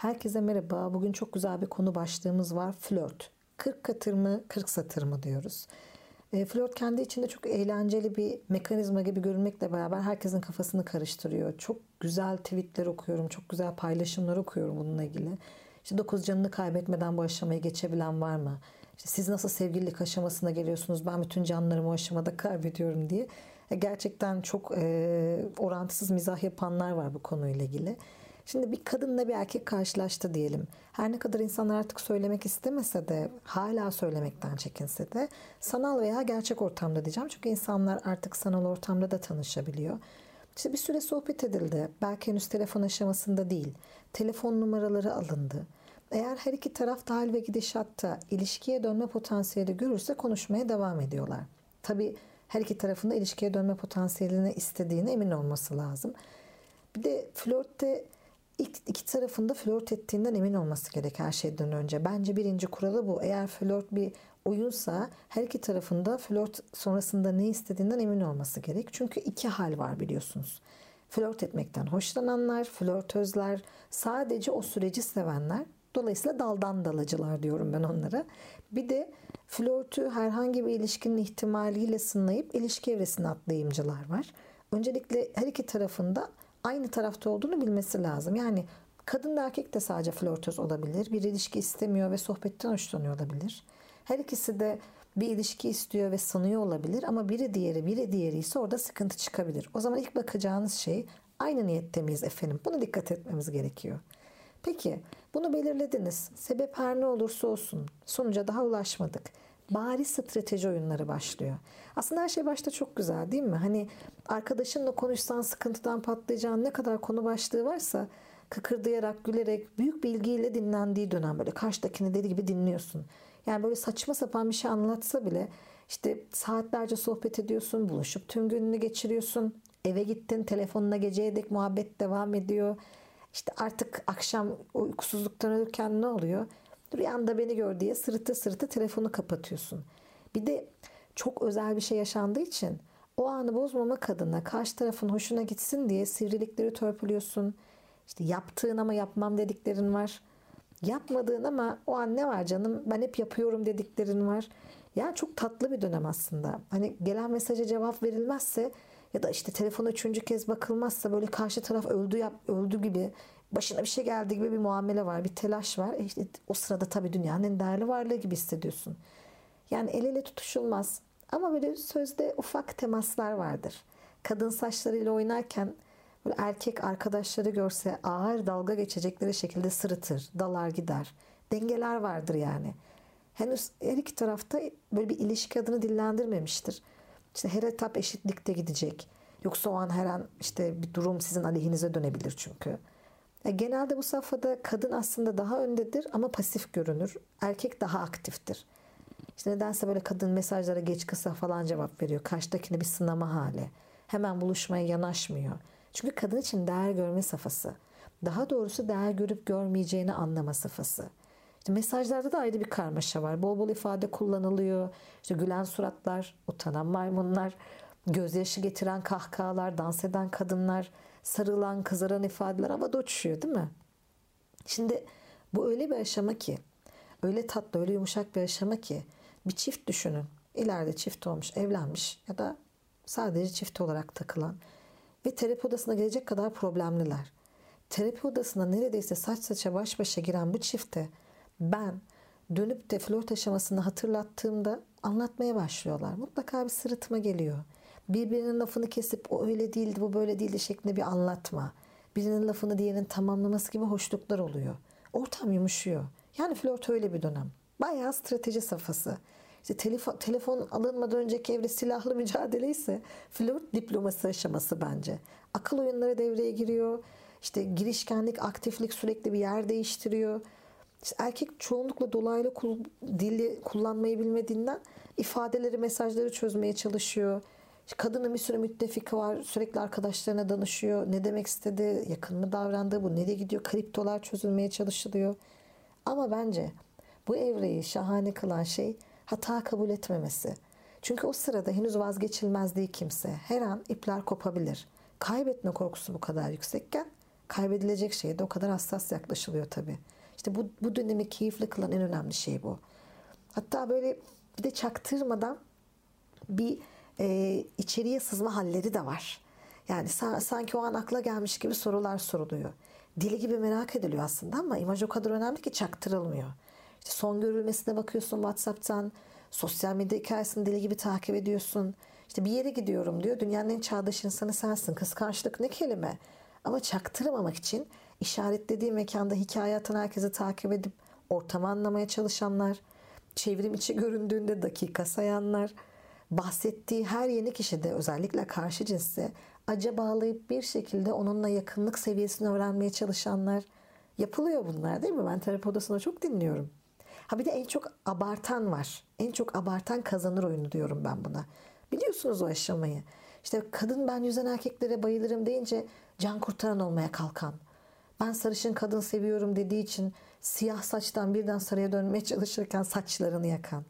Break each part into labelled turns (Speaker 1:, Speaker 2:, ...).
Speaker 1: Herkese merhaba. Bugün çok güzel bir konu başlığımız var. Flört. 40 katır mı, 40 satır mı diyoruz. E, flört kendi içinde çok eğlenceli bir mekanizma gibi görünmekle beraber herkesin kafasını karıştırıyor. Çok güzel tweetler okuyorum, çok güzel paylaşımlar okuyorum bununla ilgili. İşte dokuz canını kaybetmeden bu aşamayı geçebilen var mı? İşte siz nasıl sevgililik aşamasına geliyorsunuz? Ben bütün canlarımı o aşamada kaybediyorum diye. E, gerçekten çok e, orantısız mizah yapanlar var bu konuyla ilgili. Şimdi bir kadınla bir erkek karşılaştı diyelim. Her ne kadar insanlar artık söylemek istemese de hala söylemekten çekinse de sanal veya gerçek ortamda diyeceğim. Çünkü insanlar artık sanal ortamda da tanışabiliyor. İşte bir süre sohbet edildi. Belki henüz telefon aşamasında değil. Telefon numaraları alındı. Eğer her iki taraf da hal ve gidişatta ilişkiye dönme potansiyeli görürse konuşmaya devam ediyorlar. Tabi her iki tarafında ilişkiye dönme potansiyelini istediğine emin olması lazım. Bir de flörtte ilk iki tarafında flört ettiğinden emin olması gerek her şeyden önce. Bence birinci kuralı bu. Eğer flört bir oyunsa her iki tarafında flört sonrasında ne istediğinden emin olması gerek. Çünkü iki hal var biliyorsunuz. Flört etmekten hoşlananlar, flörtözler, sadece o süreci sevenler. Dolayısıyla daldan dalacılar diyorum ben onlara. Bir de flörtü herhangi bir ilişkinin ihtimaliyle sınayıp ilişki evresine atlayımcılar var. Öncelikle her iki tarafında aynı tarafta olduğunu bilmesi lazım. Yani kadın da erkek de sadece flörtöz olabilir. Bir ilişki istemiyor ve sohbetten hoşlanıyor olabilir. Her ikisi de bir ilişki istiyor ve sanıyor olabilir ama biri diğeri biri diğeri ise orada sıkıntı çıkabilir. O zaman ilk bakacağınız şey aynı niyette miyiz efendim? Bunu dikkat etmemiz gerekiyor. Peki bunu belirlediniz. Sebep her ne olursa olsun sonuca daha ulaşmadık. Bari strateji oyunları başlıyor. Aslında her şey başta çok güzel değil mi? Hani arkadaşınla konuşsan sıkıntıdan patlayacağın ne kadar konu başlığı varsa kıkırdayarak, gülerek, büyük bilgiyle dinlendiği dönem böyle karşıdakini deli gibi dinliyorsun. Yani böyle saçma sapan bir şey anlatsa bile işte saatlerce sohbet ediyorsun, buluşup tüm gününü geçiriyorsun. Eve gittin, telefonuna geceye dek muhabbet devam ediyor. İşte artık akşam uykusuzluktan ölürken ne oluyor? Rüyanda beni gör diye sırıtı sırıtı telefonu kapatıyorsun. Bir de çok özel bir şey yaşandığı için o anı bozmamak adına karşı tarafın hoşuna gitsin diye sivrilikleri törpülüyorsun. İşte yaptığın ama yapmam dediklerin var. Yapmadığın ama o an ne var canım ben hep yapıyorum dediklerin var. Yani çok tatlı bir dönem aslında. Hani gelen mesaja cevap verilmezse ya da işte telefona üçüncü kez bakılmazsa böyle karşı taraf öldü yap, öldü gibi başına bir şey geldi gibi bir muamele var, bir telaş var. E işte o sırada tabii dünyanın en değerli varlığı gibi hissediyorsun. Yani el ele tutuşulmaz. Ama böyle sözde ufak temaslar vardır. Kadın saçlarıyla oynarken böyle erkek arkadaşları görse ağır dalga geçecekleri şekilde sırıtır, dalar gider. Dengeler vardır yani. Henüz her iki tarafta böyle bir ilişki adını dillendirmemiştir. İşte her etap eşitlikte gidecek. Yoksa o an her an işte bir durum sizin aleyhinize dönebilir çünkü. Genelde bu safhada kadın aslında daha öndedir ama pasif görünür. Erkek daha aktiftir. İşte nedense böyle kadın mesajlara geç kısa falan cevap veriyor. Karşıdakine bir sınama hali. Hemen buluşmaya yanaşmıyor. Çünkü kadın için değer görme safhası. Daha doğrusu değer görüp görmeyeceğini anlama safhası. İşte mesajlarda da ayrı bir karmaşa var. Bol bol ifade kullanılıyor. İşte gülen suratlar, utanan maymunlar, gözyaşı getiren kahkahalar, dans eden kadınlar, sarılan, kızaran ifadeler havada uçuşuyor değil mi? Şimdi bu öyle bir aşama ki, öyle tatlı, öyle yumuşak bir aşama ki bir çift düşünün. İleride çift olmuş, evlenmiş ya da sadece çift olarak takılan ve terapi odasına gelecek kadar problemliler. Terapi odasına neredeyse saç saça baş başa giren bu çifte ben dönüp de flört aşamasını hatırlattığımda anlatmaya başlıyorlar. Mutlaka bir sırıtma geliyor. Birbirinin lafını kesip o öyle değildi bu böyle değildi şeklinde bir anlatma. Birinin lafını diğerinin tamamlaması gibi hoşluklar oluyor. Ortam yumuşuyor. Yani flört öyle bir dönem. Bayağı strateji safhası. İşte telefon, telefon alınmadan önceki evre silahlı mücadele ise flört diplomasi aşaması bence. Akıl oyunları devreye giriyor. İşte girişkenlik, aktiflik sürekli bir yer değiştiriyor. İşte erkek çoğunlukla dolaylı kul, dili kullanmayı bilmediğinden ifadeleri, mesajları çözmeye çalışıyor. Kadının bir sürü müttefiki var. Sürekli arkadaşlarına danışıyor. Ne demek istedi? Yakın mı davrandı? Bu nereye gidiyor? Kriptolar çözülmeye çalışılıyor. Ama bence bu evreyi şahane kılan şey hata kabul etmemesi. Çünkü o sırada henüz vazgeçilmez değil kimse. Her an ipler kopabilir. Kaybetme korkusu bu kadar yüksekken kaybedilecek şeye de o kadar hassas yaklaşılıyor tabii. İşte bu, bu dönemi keyifli kılan en önemli şey bu. Hatta böyle bir de çaktırmadan bir e, içeriye sızma halleri de var. Yani sanki o an akla gelmiş gibi sorular soruluyor. Dili gibi merak ediliyor aslında ama imaj o kadar önemli ki çaktırılmıyor. İşte son görülmesine bakıyorsun WhatsApp'tan, sosyal medya hikayesini deli gibi takip ediyorsun. İşte bir yere gidiyorum diyor. Dünyanın en çağdaş insanı sensin. Kıskançlık ne kelime. Ama çaktırmamak için işaretlediği mekanda hikaye atan herkesi takip edip ortamı anlamaya çalışanlar, çevrim içi göründüğünde dakika sayanlar, bahsettiği her yeni kişide özellikle karşı cinse acaba bağlayıp bir şekilde onunla yakınlık seviyesini öğrenmeye çalışanlar yapılıyor bunlar değil mi? Ben terapi odasında çok dinliyorum. Ha bir de en çok abartan var. En çok abartan kazanır oyunu diyorum ben buna. Biliyorsunuz o aşamayı. İşte kadın ben yüzen erkeklere bayılırım deyince can kurtaran olmaya kalkan. Ben sarışın kadın seviyorum dediği için siyah saçtan birden sarıya dönmeye çalışırken saçlarını yakan.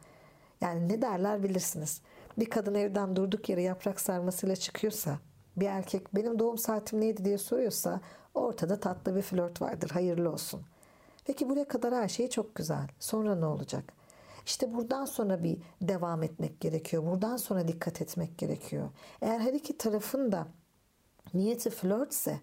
Speaker 1: Yani ne derler bilirsiniz. Bir kadın evden durduk yere yaprak sarmasıyla çıkıyorsa, bir erkek benim doğum saatim neydi diye soruyorsa ortada tatlı bir flört vardır. Hayırlı olsun. Peki buraya kadar her şey çok güzel. Sonra ne olacak? İşte buradan sonra bir devam etmek gerekiyor. Buradan sonra dikkat etmek gerekiyor. Eğer her iki tarafın da niyeti flörtse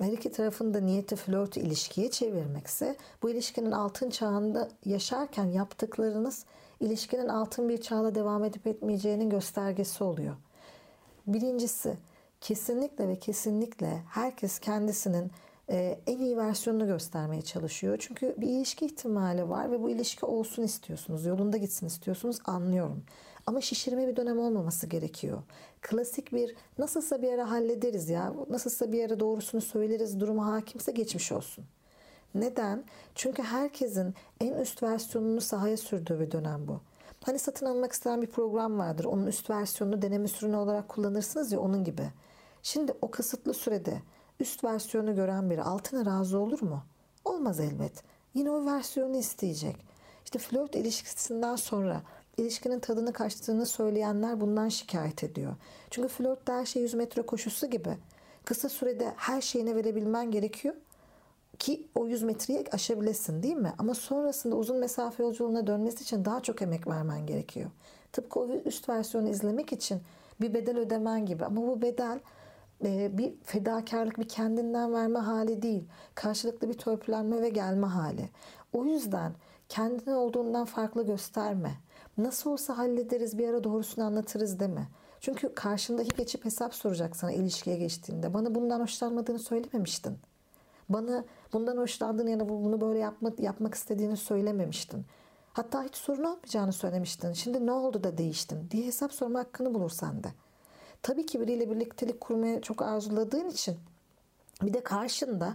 Speaker 1: her iki tarafın da niyeti flört ilişkiye çevirmekse bu ilişkinin altın çağında yaşarken yaptıklarınız ilişkinin altın bir çağla devam edip etmeyeceğinin göstergesi oluyor. Birincisi kesinlikle ve kesinlikle herkes kendisinin e, en iyi versiyonunu göstermeye çalışıyor. Çünkü bir ilişki ihtimali var ve bu ilişki olsun istiyorsunuz. Yolunda gitsin istiyorsunuz anlıyorum. Ama şişirme bir dönem olmaması gerekiyor. Klasik bir nasılsa bir ara hallederiz ya. Nasılsa bir ara doğrusunu söyleriz durumu hakimse geçmiş olsun. Neden? Çünkü herkesin en üst versiyonunu sahaya sürdüğü bir dönem bu. Hani satın almak isteyen bir program vardır. Onun üst versiyonunu deneme sürümü olarak kullanırsınız ya onun gibi. Şimdi o kısıtlı sürede üst versiyonu gören biri altına razı olur mu? Olmaz elbet. Yine o versiyonu isteyecek. İşte flört ilişkisinden sonra ilişkinin tadını kaçtığını söyleyenler bundan şikayet ediyor. Çünkü flört her şey 100 metre koşusu gibi. Kısa sürede her şeyine verebilmen gerekiyor ki o 100 metreyi aşabilesin değil mi? Ama sonrasında uzun mesafe yolculuğuna dönmesi için daha çok emek vermen gerekiyor. Tıpkı o üst versiyonu izlemek için bir bedel ödemen gibi. Ama bu bedel bir fedakarlık, bir kendinden verme hali değil. Karşılıklı bir törpülenme ve gelme hali. O yüzden kendini olduğundan farklı gösterme. Nasıl olsa hallederiz bir ara doğrusunu anlatırız deme. Çünkü karşındaki geçip hesap soracak sana ilişkiye geçtiğinde. Bana bundan hoşlanmadığını söylememiştin. Bana bundan hoşlandığını ya da bunu böyle yapma, yapmak istediğini söylememiştin. Hatta hiç sorun olmayacağını söylemiştin. Şimdi ne oldu da değiştin diye hesap sorma hakkını bulur sende. Tabii ki biriyle birliktelik kurmaya çok arzuladığın için bir de karşında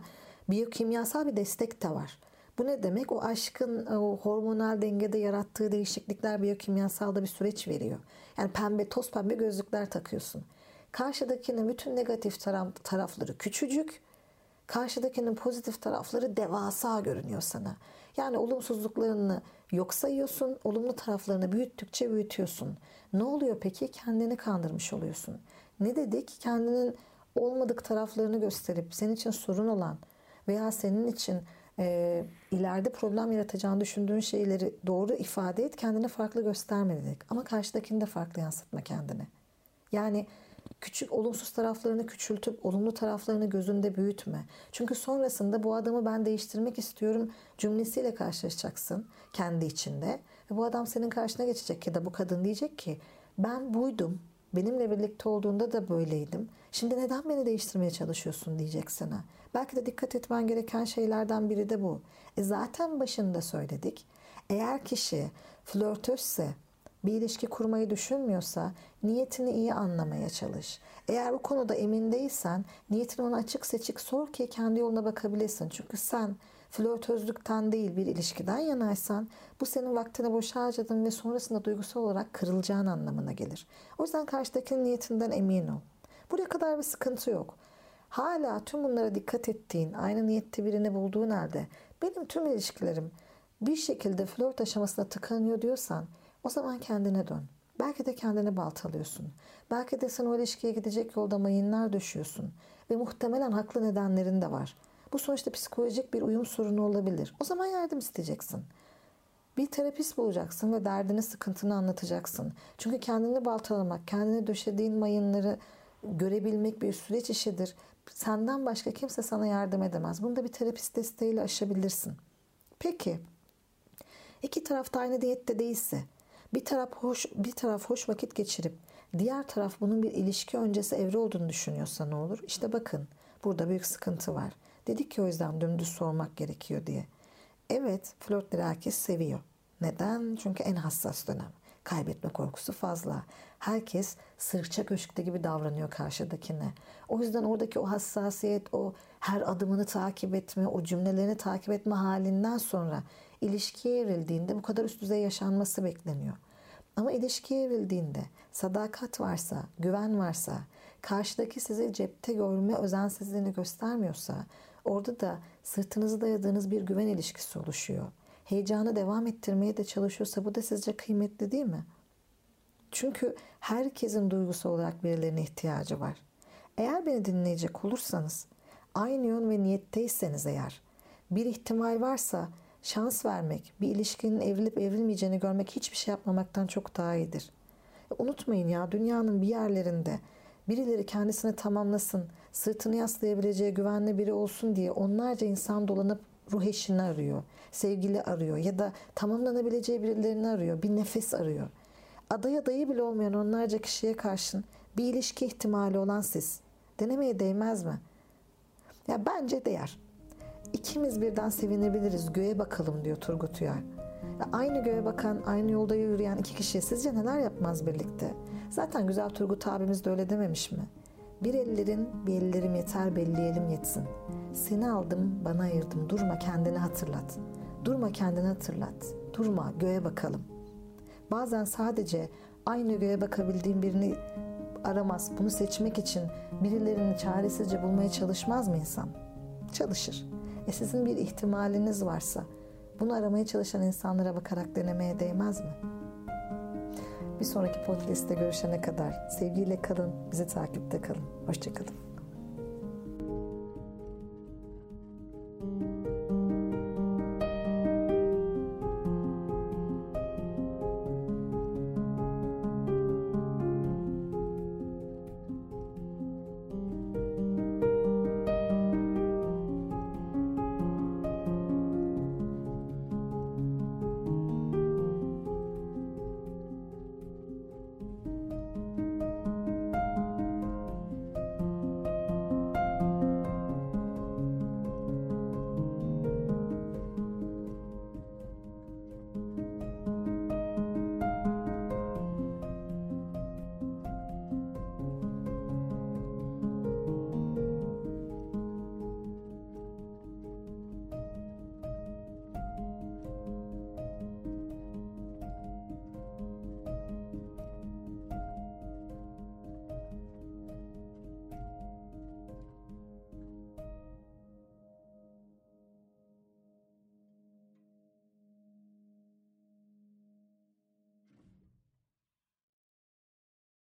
Speaker 1: biyokimyasal bir destek de var. Bu ne demek? O aşkın o hormonal dengede yarattığı değişiklikler biyokimyasalda bir süreç veriyor. Yani pembe, toz pembe gözlükler takıyorsun. Karşıdakinin bütün negatif tarafları küçücük, karşıdakinin pozitif tarafları devasa görünüyor sana. Yani olumsuzluklarını yok sayıyorsun, olumlu taraflarını büyüttükçe büyütüyorsun. Ne oluyor peki? Kendini kandırmış oluyorsun. Ne dedik? Kendinin olmadık taraflarını gösterip senin için sorun olan veya senin için e, ileride problem yaratacağını düşündüğün şeyleri doğru ifade et, kendini farklı gösterme dedik. Ama karşıdakini de farklı yansıtma kendini. Yani küçük olumsuz taraflarını küçültüp olumlu taraflarını gözünde büyütme. Çünkü sonrasında bu adamı ben değiştirmek istiyorum cümlesiyle karşılaşacaksın kendi içinde. Ve bu adam senin karşına geçecek ya da bu kadın diyecek ki ben buydum. Benimle birlikte olduğunda da böyleydim. Şimdi neden beni değiştirmeye çalışıyorsun diyecek sana. Belki de dikkat etmen gereken şeylerden biri de bu. E zaten başında söyledik. Eğer kişi flörtözse, bir ilişki kurmayı düşünmüyorsa niyetini iyi anlamaya çalış. Eğer bu konuda emin değilsen niyetini ona açık seçik sor ki kendi yoluna bakabilesin. Çünkü sen flörtözlükten değil bir ilişkiden yanaysan bu senin vaktini boş harcadın ve sonrasında duygusal olarak kırılacağın anlamına gelir. O yüzden karşıdakinin niyetinden emin ol. Buraya kadar bir sıkıntı yok. Hala tüm bunlara dikkat ettiğin, aynı niyette birini bulduğun halde benim tüm ilişkilerim bir şekilde flört aşamasına tıkanıyor diyorsan o zaman kendine dön. Belki de kendini baltalıyorsun. Belki de sen o ilişkiye gidecek yolda mayınlar düşüyorsun. ve muhtemelen haklı nedenlerin de var. Bu sonuçta psikolojik bir uyum sorunu olabilir. O zaman yardım isteyeceksin. Bir terapist bulacaksın ve derdini, sıkıntını anlatacaksın. Çünkü kendini baltalamak, kendine döşediğin mayınları görebilmek bir süreç işidir. Senden başka kimse sana yardım edemez. Bunu da bir terapist desteğiyle aşabilirsin. Peki, iki taraf da aynı diyette değilse, bir taraf hoş bir taraf hoş vakit geçirip diğer taraf bunun bir ilişki öncesi evre olduğunu düşünüyorsa ne olur? İşte bakın burada büyük sıkıntı var. Dedik ki o yüzden dümdüz sormak gerekiyor diye. Evet flörtleri herkes seviyor. Neden? Çünkü en hassas dönem. Kaybetme korkusu fazla. Herkes sırça köşkte gibi davranıyor karşıdakine. O yüzden oradaki o hassasiyet, o her adımını takip etme, o cümlelerini takip etme halinden sonra ilişkiye evrildiğinde bu kadar üst düzey yaşanması bekleniyor. Ama ilişkiye evrildiğinde sadakat varsa, güven varsa, karşıdaki sizi cepte görme özensizliğini göstermiyorsa, orada da sırtınızı dayadığınız bir güven ilişkisi oluşuyor. Heyecanı devam ettirmeye de çalışıyorsa bu da sizce kıymetli değil mi? Çünkü herkesin duygusu olarak birilerine ihtiyacı var. Eğer beni dinleyecek olursanız, aynı yön ve niyetteyseniz eğer, bir ihtimal varsa şans vermek, bir ilişkinin evrilip evrilmeyeceğini görmek hiçbir şey yapmamaktan çok daha iyidir. E, unutmayın ya dünyanın bir yerlerinde birileri kendisini tamamlasın, sırtını yaslayabileceği güvenli biri olsun diye onlarca insan dolanıp ruh eşini arıyor, sevgili arıyor ya da tamamlanabileceği birilerini arıyor, bir nefes arıyor. Aday adayı bile olmayan onlarca kişiye karşın bir ilişki ihtimali olan siz denemeye değmez mi? Ya bence değer. İkimiz birden sevinebiliriz. Göğe bakalım diyor Turgut Uyar. Aynı göğe bakan, aynı yolda yürüyen iki kişi sizce neler yapmaz birlikte? Zaten güzel Turgut abimiz de öyle dememiş mi? Bir ellerin bir ellerim yeter belleyelim yetsin. Seni aldım bana ayırdım durma kendini hatırlat. Durma kendini hatırlat. Durma göğe bakalım. Bazen sadece aynı göğe bakabildiğim birini aramaz. Bunu seçmek için birilerini çaresizce bulmaya çalışmaz mı insan? Çalışır. E sizin bir ihtimaliniz varsa bunu aramaya çalışan insanlara bakarak denemeye değmez mi? Bir sonraki podcast'te görüşene kadar sevgiyle kalın, bizi takipte kalın. Hoşçakalın.